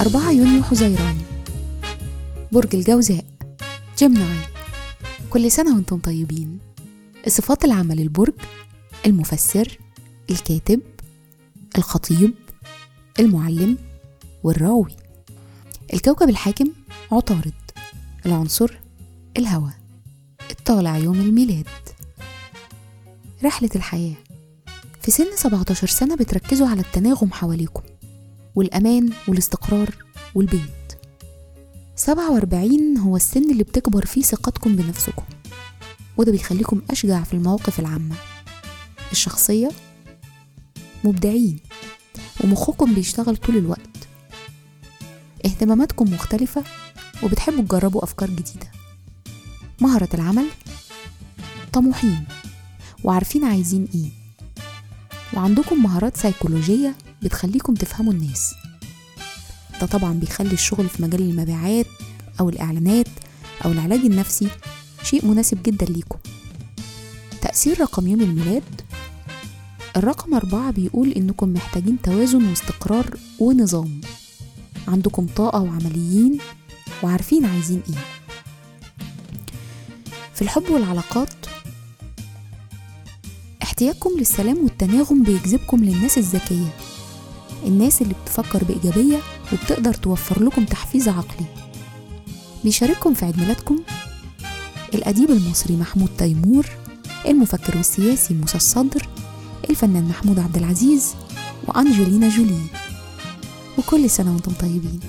4 يونيو حزيران. برج الجوزاء. جيمناي كل سنة وأنتم طيبين. صفات العمل البرج المفسر الكاتب الخطيب المعلم والراوي. الكوكب الحاكم عطارد. العنصر الهواء. الطالع يوم الميلاد. رحلة الحياة في سن 17 سنة بتركزوا على التناغم حواليكم. والأمان والاستقرار والبيت 47 هو السن اللي بتكبر فيه ثقتكم بنفسكم وده بيخليكم أشجع في المواقف العامة. الشخصية؟ مبدعين ومخكم بيشتغل طول الوقت. اهتماماتكم مختلفة وبتحبوا تجربوا أفكار جديدة. مهرة العمل؟ طموحين وعارفين عايزين إيه. وعندكم مهارات سيكولوجية؟ بتخليكم تفهموا الناس. ده طبعا بيخلي الشغل في مجال المبيعات أو الإعلانات أو العلاج النفسي شيء مناسب جدا ليكم. تأثير رقم يوم الميلاد؟ الرقم أربعة بيقول إنكم محتاجين توازن واستقرار ونظام. عندكم طاقة وعمليين وعارفين عايزين إيه. في الحب والعلاقات احتياجكم للسلام والتناغم بيجذبكم للناس الذكية. الناس اللي بتفكر بإيجابية وبتقدر توفر لكم تحفيز عقلي. بيشارككم في عيد ميلادكم الأديب المصري محمود تيمور المفكر والسياسي موسى الصدر الفنان محمود عبد العزيز وأنجلينا جولي. وكل سنة وأنتم طيبين.